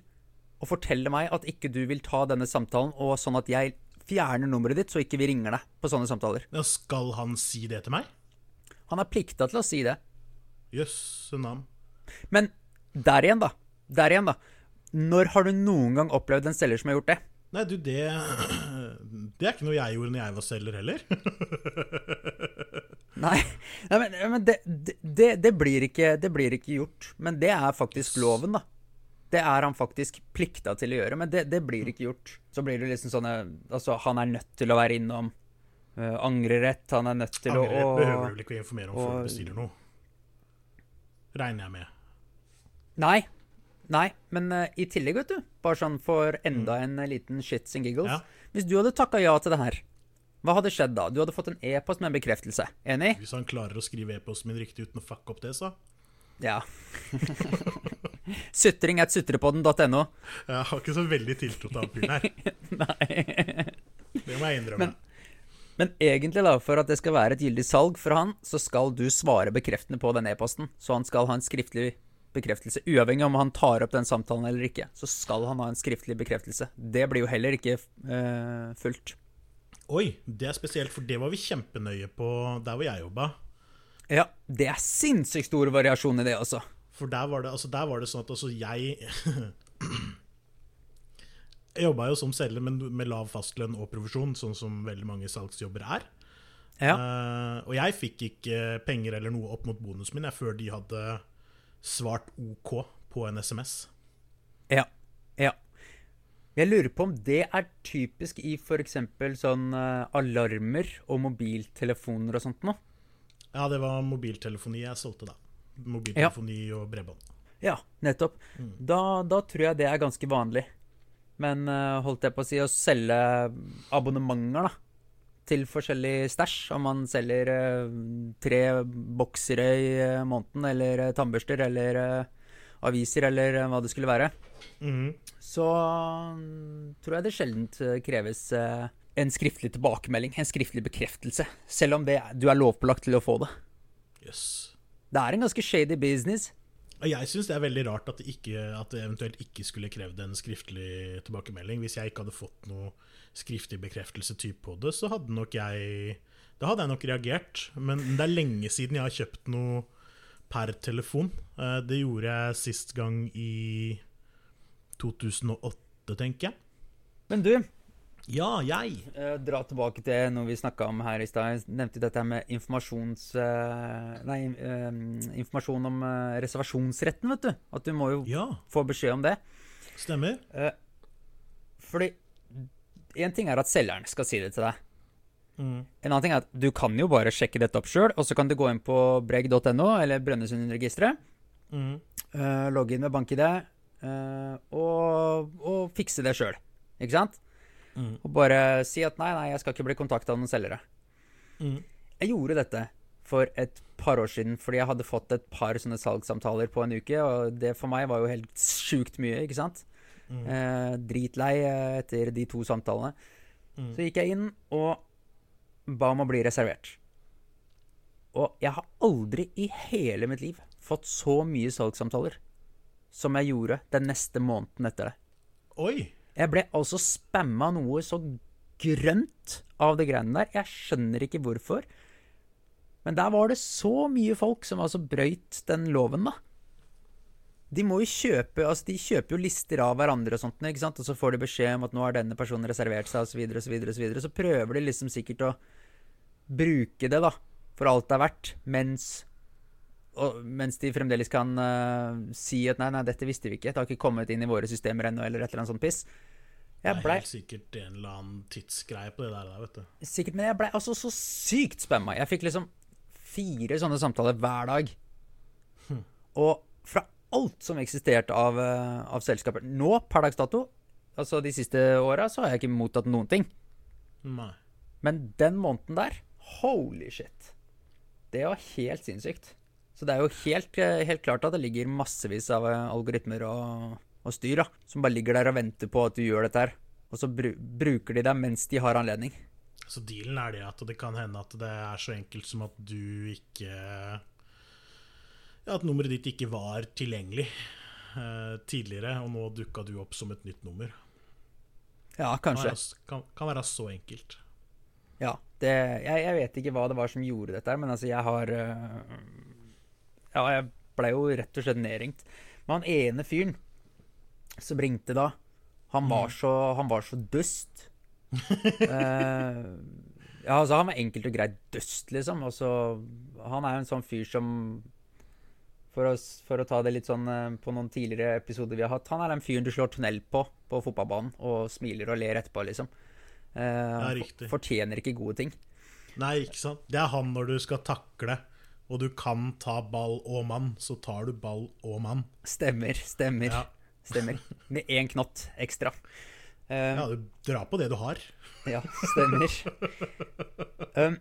å fortelle meg at ikke du vil ta denne samtalen, og sånn at jeg fjerner nummeret ditt, så ikke vi ringer deg på sånne samtaler. Ja, skal han si det til meg? Han er plikta til å si det. Jøsse navn. Men der igjen, da. Der igjen, da. Når har du noen gang opplevd en selger som har gjort det? Nei, du, det (clears throat) Det er ikke noe jeg gjorde når jeg var selger heller. (laughs) Nei, Nei men, men det, det, det, blir ikke, det blir ikke gjort. Men det er faktisk loven, da. Det er han faktisk plikta til å gjøre, men det, det blir ikke gjort. Så blir det liksom sånn eh, Altså, han er nødt til å være innom uh, angrerett, han er nødt til Angrerett å behøver du vel ikke å informere om før og- du bestiller noe. Regner jeg med. Nei. Nei, men uh, i tillegg, vet du, bare sånn for enda en eh, liten shits and giggles Ja. Hvis du hadde takka ja til det her, hva hadde skjedd da? Du hadde fått en e-post med en bekreftelse. Enig? Hvis han klarer å skrive e-posten min riktig uten å fucke opp det, så Ja. (laughs) Sutring at sutrepodden.no. Jeg har ikke så veldig tiltro til han fyren her. (laughs) Nei. Det må jeg innrømme. Men egentlig, da, for at det skal være et gyldig salg for han, så skal du svare bekreftende på den e-posten. Så han skal ha en skriftlig bekreftelse. Uavhengig om han tar opp den samtalen eller ikke, så skal han ha en skriftlig bekreftelse. Det blir jo heller ikke eh, fulgt. Oi, det er spesielt, for det var vi kjempenøye på der hvor jeg jobba. Ja, det er sinnssykt stor variasjon i det, altså. For der var det, altså der var det sånn at altså jeg (clears throat) Jeg jobba jo som selger, men med lav fastlønn og provisjon, sånn som veldig mange salgsjobber er. Ja. Uh, og jeg fikk ikke penger eller noe opp mot bonusen min jeg, før de hadde svart OK på en SMS. Ja. Ja. Jeg lurer på om det er typisk i f.eks. sånn eh, alarmer og mobiltelefoner og sånt noe. Ja, det var mobiltelefoni jeg solgte da. Mobiltelefoni og bredbånd. Ja, nettopp. Da, da tror jeg det er ganske vanlig. Men eh, holdt jeg på å si å selge abonnementer, da. Til forskjellig stæsj. Om man selger eh, tre boksere i eh, måneden, eller eh, tannbørster, eller aviser, eller hva det skulle være. Mm. Så tror jeg det sjelden kreves en skriftlig tilbakemelding, en skriftlig bekreftelse. Selv om det, du er lovpålagt til å få det. Jøss. Det er en ganske shady business. Jeg syns det er veldig rart at det, ikke, at det eventuelt ikke skulle krevd en skriftlig tilbakemelding. Hvis jeg ikke hadde fått noe skriftlig bekreftelse typ på det, så hadde nok jeg Da hadde jeg nok reagert. Men det er lenge siden jeg har kjøpt noe per telefon. Eh, Det gjorde jeg sist gang i 2008, tenker jeg. Men du, Ja, jeg! Eh, dra tilbake til noe vi snakka om her i stad. Jeg nevnte dette med informasjons... eh, nei, eh, informasjon om eh, reservasjonsretten, vet du. At du må jo Ja, få beskjed om det. stemmer. Fordi én ting er at selgeren skal si det til deg. Mm. En annen ting er at du kan jo bare sjekke dette opp sjøl, og så kan du gå inn på breg.no eller Brønnøysundregisteret, Mm. uh, logge inn med BankID eh, og, og fikse det sjøl. Ikke sant? Mm. Og bare si at nei, nei, jeg skal ikke bli kontakta av noen selgere. Mm. Jeg gjorde dette for et par år siden fordi jeg hadde fått et par sånne salgssamtaler på en uke, og det for meg var jo helt sjukt mye, ikke sant? Mm. Eh, dritlei etter de to samtalene. Mm. Så gikk jeg inn og ba om å bli reservert. Og jeg har aldri i hele mitt liv fått så mye salgssamtaler som jeg gjorde den neste måneden etter det. Oi! Jeg ble altså spamma noe så grønt av det greiene der. Jeg skjønner ikke hvorfor. Men der var det så mye folk som altså brøyt den loven, da. De må jo kjøpe altså de kjøper jo lister av hverandre og sånt, ikke sant? og så får de beskjed om at nå har denne personen reservert seg, osv., osv., osv. Så prøver de liksom sikkert å bruke det, da, for alt det er verdt, mens og, mens de fremdeles kan uh, si at nei, nei, dette visste vi ikke, det har ikke kommet inn i våre systemer ennå, eller et eller annet sånt piss. Det er helt sikkert en eller annen tidsgreie på det der, vet du. sikkert, men jeg blei altså så sykt spamma. Jeg fikk liksom fire sånne samtaler hver dag. Og fra alt som eksisterte av, eh, av selskaper. Nå, per dags dato, altså de siste åra, så har jeg ikke mottatt noen ting. Nei. Men den måneden der, holy shit. Det var helt sinnssykt. Så det er jo helt, helt klart at det ligger massevis av eh, algoritmer og, og styr da, som bare ligger der og venter på at du gjør dette her. Og så bru bruker de deg mens de har anledning. Så dealen er det at det kan hende at det er så enkelt som at du ikke Ja, at nummeret ditt ikke var tilgjengelig eh, tidligere, og nå dukka du opp som et nytt nummer. Ja, Kan kanskje. være, kan, kan være så enkelt. Ja, det, jeg, jeg vet ikke hva det var som gjorde dette, men altså, jeg har øh, Ja, jeg ble jo rett og slett nedringt. Men han ene fyren som ringte da, han var så, han var så dust. uh, (laughs) ja, altså, han var enkelt og greit dust, liksom. Og så Han er jo en sånn fyr som For å, for å ta det litt sånn eh, på noen tidligere episoder vi har hatt. Han er den fyren du slår tunnel på på fotballbanen og smiler og ler etterpå, liksom. Eh, riktig. Fortjener ikke gode ting. Nei, ikke sant? Det er han når du skal takle, og du kan ta ball og mann, så tar du ball og mann. Stemmer, stemmer. Ja. Stemmer. Med én knott ekstra. Uh, Ja, du drar på det du har. Ja, stemmer. um,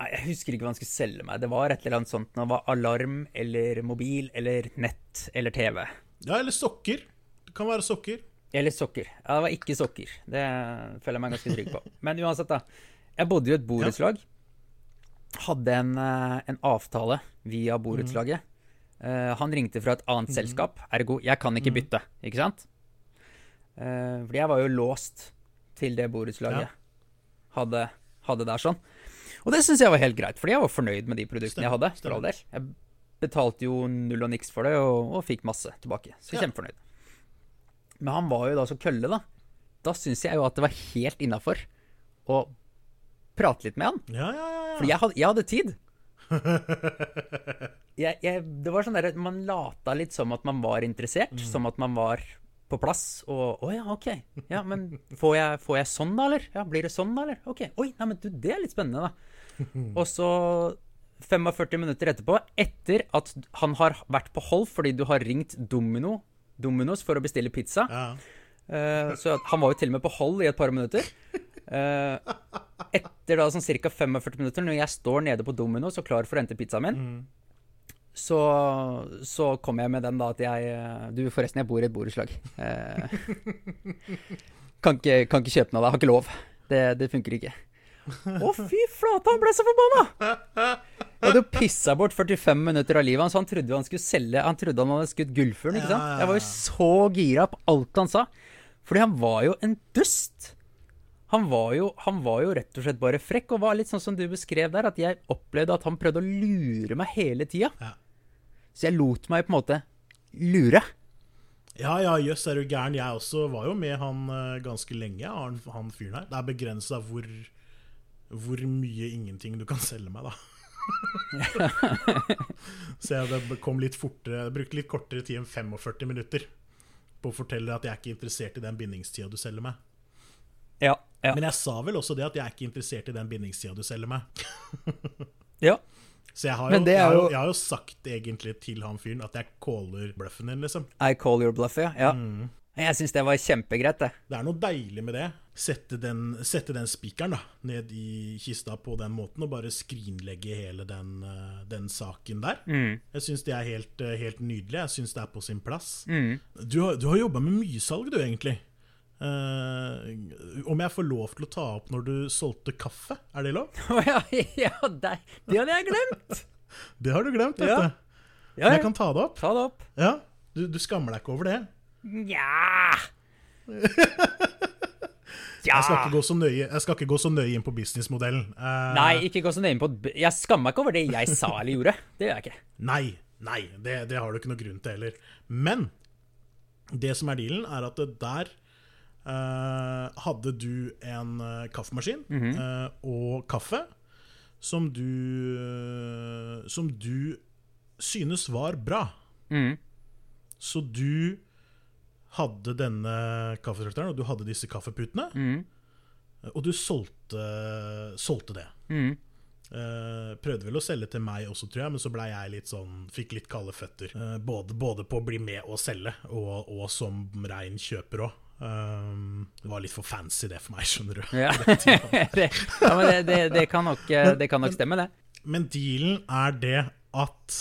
jeg husker ikke hva han skulle selge meg. Det var et eller annet sånt. Det var alarm eller mobil eller nett eller TV. Ja, eller sokker. Det kan være sokker. Eller sokker. Ja, det var ikke sokker. Det føler jeg meg ganske trygg på. Men uansett, da. Jeg bodde i et borettslag. Hadde en, eh, en avtale via borettslaget. Eh, han ringte fra et annet selskap, ergo jeg kan ikke bytte, ikke sant? Uh, fordi jeg var jo låst til det borettslaget hadde, hadde der sånn. Og det syns jeg var helt greit, fordi jeg var fornøyd med de produktene jeg hadde. for all del. Jeg betalte jo null og niks for det, og, og fikk masse tilbake. Så Ja. kjempefornøyd. Men han var jo da så kølle, da. Da syns jeg jo at det var helt innafor å prate litt med han. Ja, ja, ja. Fordi jeg hadde, jeg hadde tid. Jeg, jeg, det var sånn der, Man lata litt som at man var interessert, som at man var på plass. Og 'Å ja, OK. Ja, men får jeg, får jeg sånn, da, eller? Ja, Blir det sånn, da, eller? OK. Oi, nei, men du, det er litt spennende, da. Og så 45 minutter etterpå, etter at han har vært på hold fordi du har ringt Domino, Dominos for å bestille pizza ja. uh, så han var jo til og med på hold i et par minutter. Eh, etter da sånn ca. 45 minutter, når jeg står nede på Domino's og klar for å hente pizzaen min, så, så kom jeg med den da at jeg eh, Du, forresten, jeg bor i et borettslag. Eh, kan, ikke, kan ikke kjøpe den av deg. Har ikke lov. Det, det funker ikke. Å, fy flate, han ble så forbanna! Jeg hadde jo pissa bort 45 minutter av livet hans. Han trodde han skulle selge Han trodde han hadde skutt gullfuglen, ikke sant? Jeg var jo så gira på alt han sa. Fordi han var jo en dust. Han var, jo, han var jo rett og slett bare frekk, og var litt sånn som du beskrev der, at jeg opplevde at han prøvde å lure meg hele tida. Ja. Så jeg lot meg på en måte lure. Ja, ja, jøss, er du gæren. Jeg også var jo med han eh, ganske lenge, han, han fyren her. Det er begrensa hvor, hvor mye ingenting du kan selge meg, da. (laughs) Så jeg det kom litt fortere Jeg brukte litt kortere tid enn 45 minutter på å fortelle at jeg er ikke interessert i den bindingstida du selger meg. Ja, ja. Men jeg sa vel også det at jeg er ikke interessert i den bindingstida du selger meg. (laughs) ja. Så jeg har, jo, jeg, har jo, jo- jeg har jo sagt egentlig til han fyren at jeg caller bluffen din, liksom. I call your bluff, ja. ja. Mm. Jeg syns det var kjempegreit, det. Det er noe deilig med det. Sette den, sette den spikeren da, ned i kista på den måten, og bare skrinlegge hele den, eh, den saken der. Mm. Jeg syns det er helt, eh, helt nydelig. Jeg syns det er på sin plass. Mm. Du har, du har jobba med mye salg, du, egentlig. Eh, om jeg får lov til å ta opp når du solgte kaffe, er det lov? (laughs) Ja, ja det, det hadde jeg glemt! (laughs) Det har du glemt, vet Ja. du. Ja, Men jeg kan ta det opp. Ta det opp. Ja, du, du skammer deg ikke over det. Nja (laughs) Ja! Jeg skal ikke gå så nøye, jeg skal ikke gå så nøye inn på businessmodellen. Uh, Nei, ikke gå så nøye inn på Jeg skammer meg ikke over det jeg sa eller gjorde. Det gjør jeg ikke. Nei, nei, det, det har du ikke noe grunn til heller. Men det som er dealen, er at det der hadde du en eh, kaffemaskin eh, og kaffe som du eh, Som du synes var bra. Mm. Så du hadde denne kaffetrakteren, og du hadde disse kaffeputene. Mm. Og du solgte, solgte det. Mm. Uh, prøvde vel å selge til meg også, tror jeg, men så blei jeg litt sånn Fikk litt kalde føtter. Uh, både, både på å bli med og selge, og, og som rein kjøper òg. Det var litt for fancy, det for meg, skjønner du. Ja, (laughs) (laughs) det, ja men det, det, det, kan nok, eh, det kan nok stemme, det. Men dealen er det at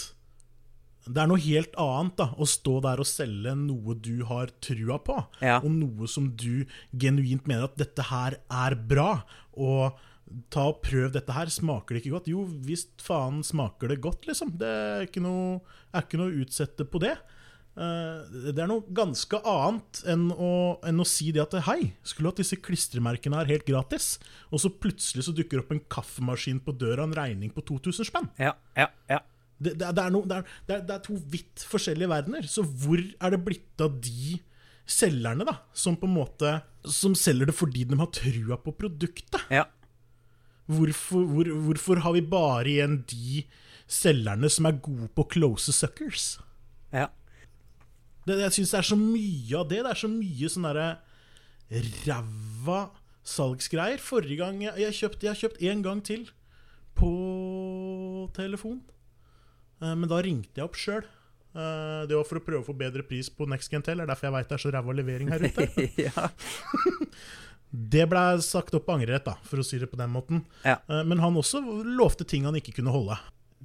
det er noe helt annet da, å stå der og selge noe du har trua på, Ja. og noe som du genuint mener at dette her er bra. Og ta og prøv dette her. Smaker det ikke godt? Jo visst faen smaker det godt, liksom. Det er ikke noe, er ikke noe å utsette på det. Eh, Det er noe ganske annet enn å, enn å si det at hei, skulle hatt disse klistremerkene her helt gratis, og så plutselig så dukker opp en kaffemaskin på døra, en regning på 2000 spenn. Ja, ja, ja. Det, det, er- er, det, er, det er to vidt forskjellige verdener. Så hvor er det blitt av de selgerne, da? Som på en måte Som selger det fordi de har trua på produktet? ja. Hvorfor, hvor, hvorfor har vi bare igjen de selgerne som er gode på close suckers. Ja. Det, jeg syns det er så mye av det. Det er så mye sånn derre ræva salgsgreier. Forrige gang jeg, jeg, kjøpte jeg har kjøpt én gang til på telefon. Eh, men da ringte jeg opp sjøl. Det var for å prøve å få bedre pris på Next Gentel. Det er derfor jeg veit det er så ræva levering her ute. (laughs) (laughs) Det ble sagt opp på angrerett, da, for å si det på den måten. Ja. Eh, Men han også lovte ting han ikke kunne holde.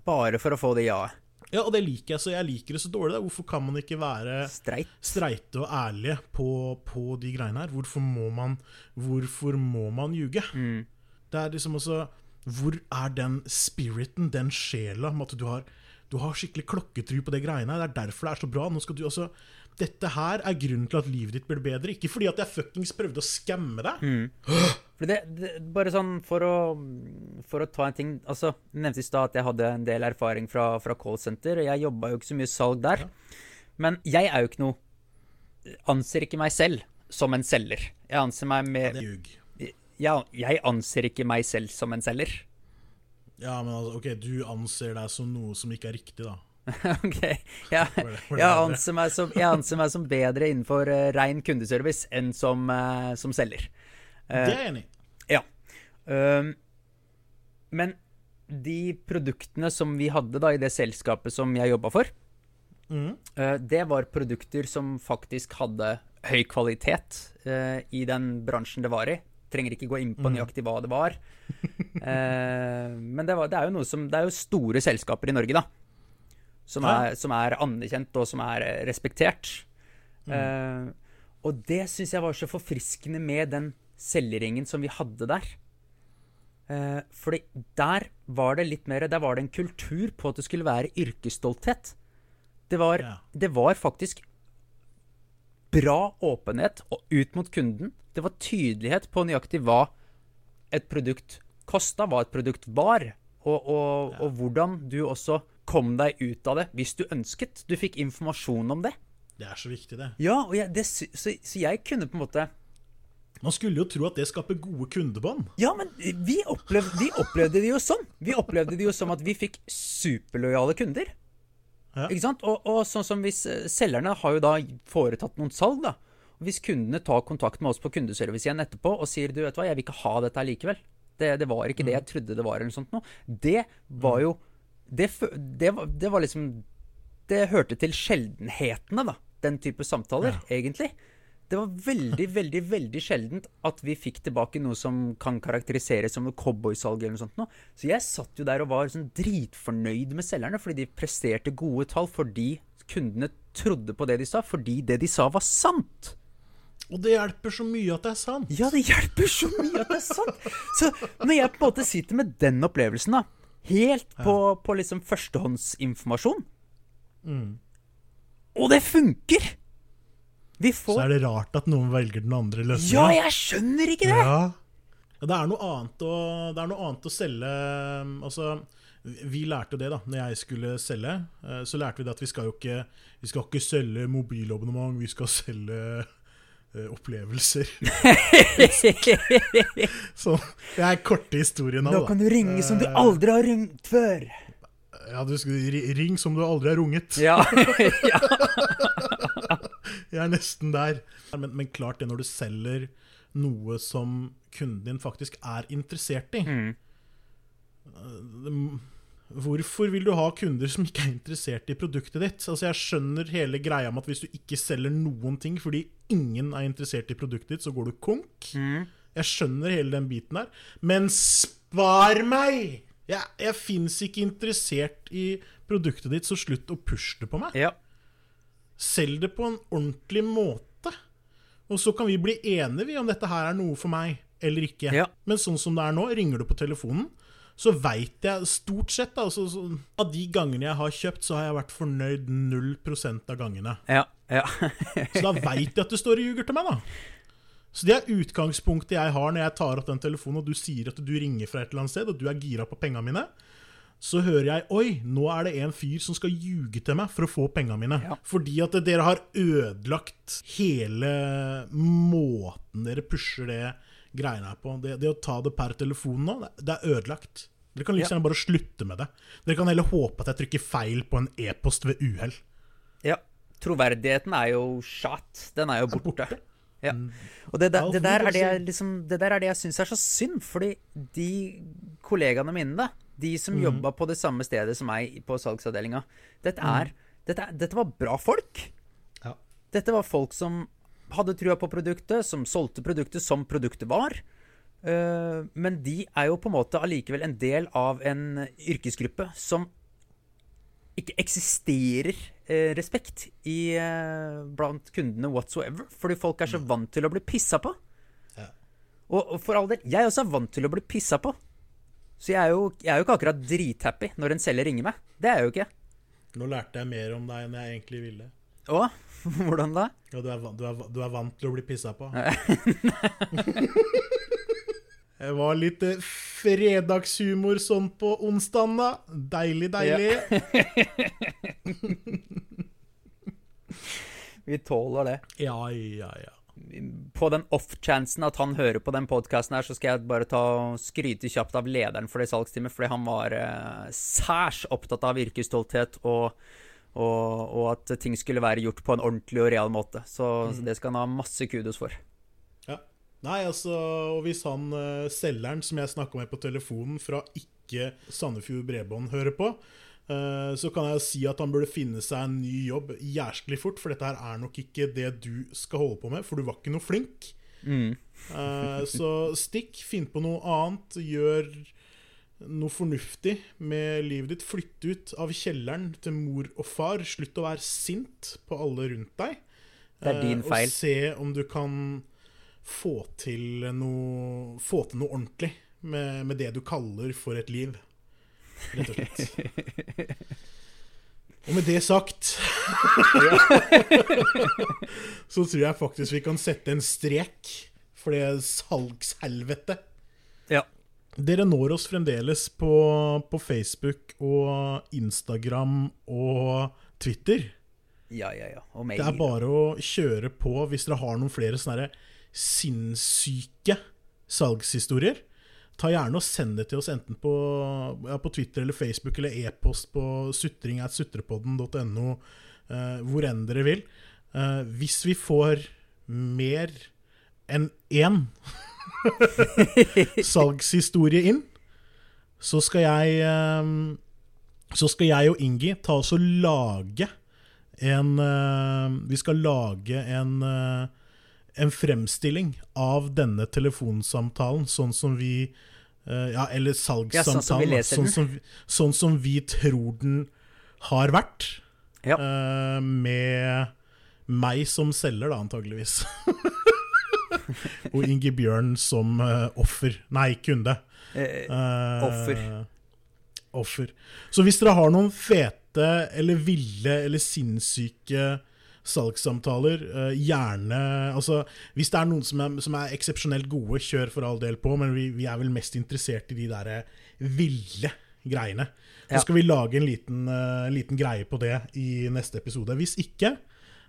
Bare for å få det ja-et. Ja, og det liker jeg, så jeg liker det så dårlig. Da. Hvorfor kan man ikke være Streit. streite og ærlige på, på de greiene her? Hvorfor må man, hvorfor må man ljuge? Mm. Det er liksom også Hvor er den spiriten, den sjela, med at du har, du har skikkelig klokketru på de greiene her? Det er derfor det er så bra. Nå skal du også Dette her er grunnen til at livet ditt blir bedre. Ikke fordi at jeg fuckings prøvde å skamme deg. For det, det, bare sånn for å, for å ta en ting Altså, Jeg nevnte i stad at jeg hadde en del erfaring fra, fra callsenter. og Jeg jobba jo ikke så mye salg der. Men jeg er jo ikke noe Anser ikke meg selv som en selger. Jeg anser meg med ja, jeg, jeg anser ikke meg selv som en selger. Ja, men altså, ok, du anser deg som noe som ikke er riktig, da. (laughs) ok. (laughs) Jeg, jeg, anser som, jeg anser meg som bedre innenfor uh, rein kundeservice enn som, uh, som selger. Eh, Det er jeg enig i. Ja. Øhm, men de produktene som vi hadde da i det selskapet som jeg jobba for, mm. øh, det var produkter som faktisk hadde høy kvalitet øh, i den bransjen det var i. Trenger ikke gå inn på nøyaktig hva det var. (laughs) Eh, men det, var, det er jo noe som Det er jo store selskaper i Norge, da. Som er, som er anerkjent, og som er eh, respektert. Eh, og det syns jeg var så forfriskende med den selgeringen som vi hadde der. Eh, fordi der var det litt mer Der var det en kultur på at det skulle være yrkesstolthet. Det var, Ja. det var faktisk bra åpenhet og ut mot kunden. Det var tydelighet på nøyaktig hva et produkt kosta, hva et produkt var, og, og, og hvordan du også kom deg ut av det hvis du ønsket. Du fikk informasjon om det. Det er så viktig, det. Ja, og jeg, det, så, så jeg kunne på en måte Man skulle jo tro at det skaper gode kundebånd. Ja, men vi opplevde, vi opplevde det jo sånn. Vi opplevde det jo som at vi fikk superlojale kunder. Ja. Ikke sant? Og, og sånn som hvis eh, Selgerne har jo da foretatt noen salg, da. Hvis kundene tar kontakt med oss på kundeservice igjen etterpå og sier du vet hva, jeg vil ikke ha dette likevel. Det, det var ikke det jeg trodde det var, eller noe sånt noe. Det var jo det, det, var, det var liksom Det hørte til sjeldenhetene, da. Den type samtaler, egentlig. Det var veldig, veldig veldig sjeldent at vi fikk tilbake noe som kan karakteriseres som noe cowboysalg eller noe sånt. Så jeg satt jo der og var sånn dritfornøyd med selgerne, fordi de presterte gode tall fordi kundene trodde på det de sa, fordi det de sa, var sant. Og det hjelper så mye at det er sant. Ja, det hjelper så mye at det er sant! Så når jeg på en måte sitter med den opplevelsen, da, helt på, på liksom førstehåndsinformasjon Og det funker! Så er det rart at noen velger den andre løsningen. Ja, jeg skjønner ikke det! Ja. Det er noe annet å, det er noe annet å selge Altså, vi lærte jo det da når jeg skulle selge. eh, Så lærte vi det at vi skal jo ikke Vi skal ikke selge mobilabonnement, vi skal selge eh, opplevelser. (laughs) Så det er korte historien av Nå Da kan du ringe som du Eh, aldri har ringt før. Ja, du skal ri- ring som du aldri har runget. Ja, (laughs) ja. Jeg er nesten der. Men, men klart det, når du selger noe som kunden din faktisk er interessert i Mm. Eh, Hvorfor vil du ha kunder som ikke er interessert i produktet ditt? Altså Jeg skjønner hele greia med at hvis du ikke selger noen ting fordi ingen er interessert i produktet ditt, så går du konk. Mm. Jeg skjønner hele den biten der. Men spar meg! Jeg, jeg fins ikke interessert i produktet ditt, så slutt å pushe det på meg. ja. Selg det på en ordentlig måte. Og så kan vi bli enige om dette her er noe for meg eller ikke. Ja. Men sånn som det er nå, ringer du på telefonen, så veit jeg stort sett altså, så, Av de gangene jeg har kjøpt, så har jeg vært fornøyd 0% av gangene. Ja. ja. (laughs) Så da veit jeg at du står og ljuger til meg, da. Så det er utgangspunktet jeg har når jeg tar opp den telefonen, og du sier at du ringer fra et eller annet sted, og du er gira på penga mine. Så hører jeg Oi, nå er det en fyr som skal ljuge til meg for å få penga mine. Ja. Fordi at dere har ødelagt hele måten dere pusher det greiene her på. Det, det å ta det per telefon nå, det- er ødelagt. Dere kan like gjerne bare slutte med det. Dere kan heller håpe at jeg trykker feil på en e-post ved uhell. Ja. Troverdigheten er jo shot. Den er jo borte. borte. Ja. Og det, der- det, der er det jeg liksom, det der er det jeg syns er så synd, fordi de kollegaene mine, da, de som jobba på det samme stedet som meg på salgsavdelinga, dette er dette, dette var bra folk. Ja. Dette var folk som hadde trua på produktet, som solgte produktet som produktet var. Eh, men de er jo på en måte allikevel en del av en yrkesgruppe som ikke eksisterer eh, respekt i, eh, blant kundene whatsoever. Fordi folk er så vant til å bli pissa på. Ja. Og, og for all del, jeg også er vant til å bli pissa på. Så jeg er jo, jeg er jo ikke akkurat drithappy når en selger ringer meg. Det er jeg jo ikke. Nå lærte jeg mer om deg enn jeg egentlig ville. Å? (laughs) Hvordan da? Ja, du, er, du, er, du er vant til å bli pissa på. (laughs) (laughs) Det var litt eh, fredagshumor sånn på onsdagen, da. Deilig, deilig. (laughs) Vi tåler det. Ja, ja, ja. På den off-chansen at han hører på den podkasten her, så skal jeg bare ta og skryte kjapt av lederen for det salgsteamet, fordi han var eh, særs opptatt av yrkesstolthet og, og, og at ting skulle være gjort på en ordentlig og real måte. Så, så det skal han ha masse kudos for. Nei, altså, og hvis han uh, selgeren som jeg snakka med på telefonen fra ikke Sandefjord Bredbånd hører på, uh, så kan jeg si at han burde finne seg en ny jobb jæsklig fort, for dette her er nok ikke det du skal holde på med, for du var ikke noe flink. Mm. uh, så stikk, finn på noe annet, gjør noe fornuftig med livet ditt. Flytt ut av kjelleren til mor og far. Slutt å være sint på alle rundt deg. Det er din feil. Og se om du kan få til noe Få til noe ordentlig med, med det du kaller for et liv. Rett og slett. (laughs) Og med det sagt (laughs) Så tror jeg faktisk vi kan sette en strek for det salgshelvetet. Ja. Dere når oss fremdeles på, på Facebook og Instagram og Twitter. Ja, ja, ja. Det er bare å kjøre på hvis dere har noen flere sånne her sinnssyke salgshistorier. Ta gjerne og Send det til oss enten på, ja, på Twitter eller Facebook eller e-post på sutring.sutrepodden.no, eh, hvor enn dere vil. Eh, hvis vi får mer enn én (laughs) salgshistorie inn, så skal jeg eh, Så skal jeg og Ingi ta oss og lage en eh, Vi skal lage en eh, en fremstilling av denne telefonsamtalen, sånn som vi eh, Ja, eller Ja, sånn som vi salgssamtalen. sånn, som, sånn som vi tror den har vært. Ja. eh, med meg som selger, da, antageligvis. (laughs) og Inge Bjørn som eh, offer. Nei, kunde. Eh, Eh, Offer. Offer. Så hvis dere har noen fete eller ville eller sinnssyke salgssamtaler, eh, gjerne Altså, hvis det er noen som er, som er eksepsjonelt gode, kjør for all del på, men vi, vi er vel mest interessert i de der eh, ville greiene. Så skal vi lage en liten, eh, liten greie på det i neste episode. Hvis ikke,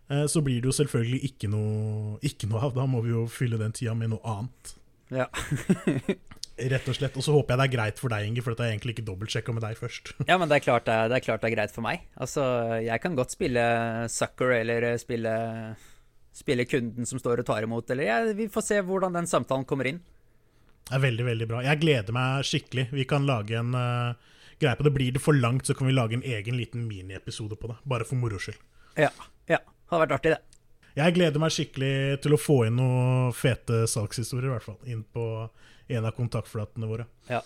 så blir det jo selvfølgelig ikke noe, ikke noe av. Da må vi jo fylle den tida med noe annet. ja. (laughs) Rett og slett. Og så håper jeg det er greit for deg, Inge, for dette er egentlig ikke dobbeltsjekka med deg først. (laughs) ja, men det er, klart det, er, det er klart det er greit for meg. Altså, jeg kan godt spille sucker eller spille, spille kunden som står og tar imot, eller jeg, Vi får se hvordan den samtalen kommer inn. Det er veldig, veldig bra. Jeg gleder meg skikkelig. Vi kan lage en uh, greie på det. Blir det for langt, så kan vi lage en egen liten miniepisode på det. Bare for moro skyld. Ja. ja. Hadde vært artig, det. Jeg gleder meg skikkelig til å få inn noen fete salgshistorier, i hvert fall. Inn på en av kontaktflatene våre. Ja.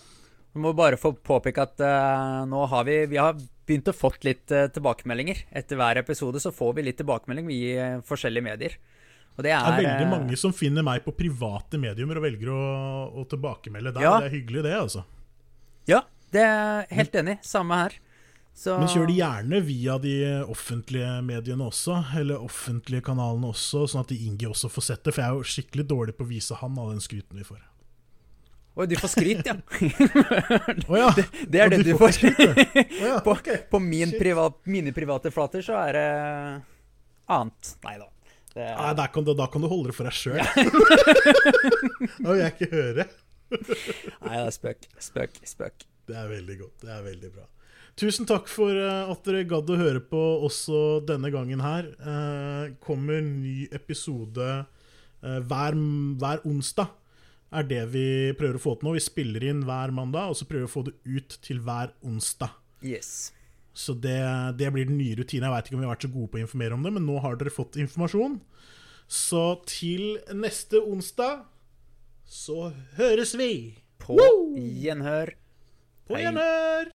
Vi må bare få påpeke at uh, nå har vi Vi har begynt å fått litt uh, tilbakemeldinger. Etter hver episode så får vi litt tilbakemelding i uh, forskjellige medier. Og det Det er, er veldig eh, mange som finner meg på private mediumer og velger å, å tilbakemelde der. Ja. Det er hyggelig, det, altså. Ja, det er helt enig. Samme her. Så Men kjør det gjerne via de offentlige mediene også, eller offentlige kanalene også, sånn at Ingi også får sett det. For jeg er jo skikkelig dårlig på å vise han av den skryten vi får. Oi, du får skryt, ja. (laughs) oh, ja! Det er Ja, det du får På, på min privat, mine private flater så er det annet. Nei da. Det Nei, er, der kan du, da kan du holde det for deg sjøl. da (laughs) vil jeg ikke høre. nei, det er spøk. Spøk. Spøk. Det er veldig godt. Det er veldig bra. Tusen takk for eh, at dere gadd å høre på også denne gangen her. Eh, kommer ny episode eh, hver, hver onsdag. Er det vi prøver å få til nå. Vi spiller inn hver mandag, og så prøver vi å få det ut til hver onsdag. Yes. Så det, det blir den nye rutinen. Jeg veit ikke om vi har vært så gode på å informere om det, men nå har dere fått informasjon. Så til neste onsdag så høres vi! På Woo! gjenhør. På Hei. gjenhør!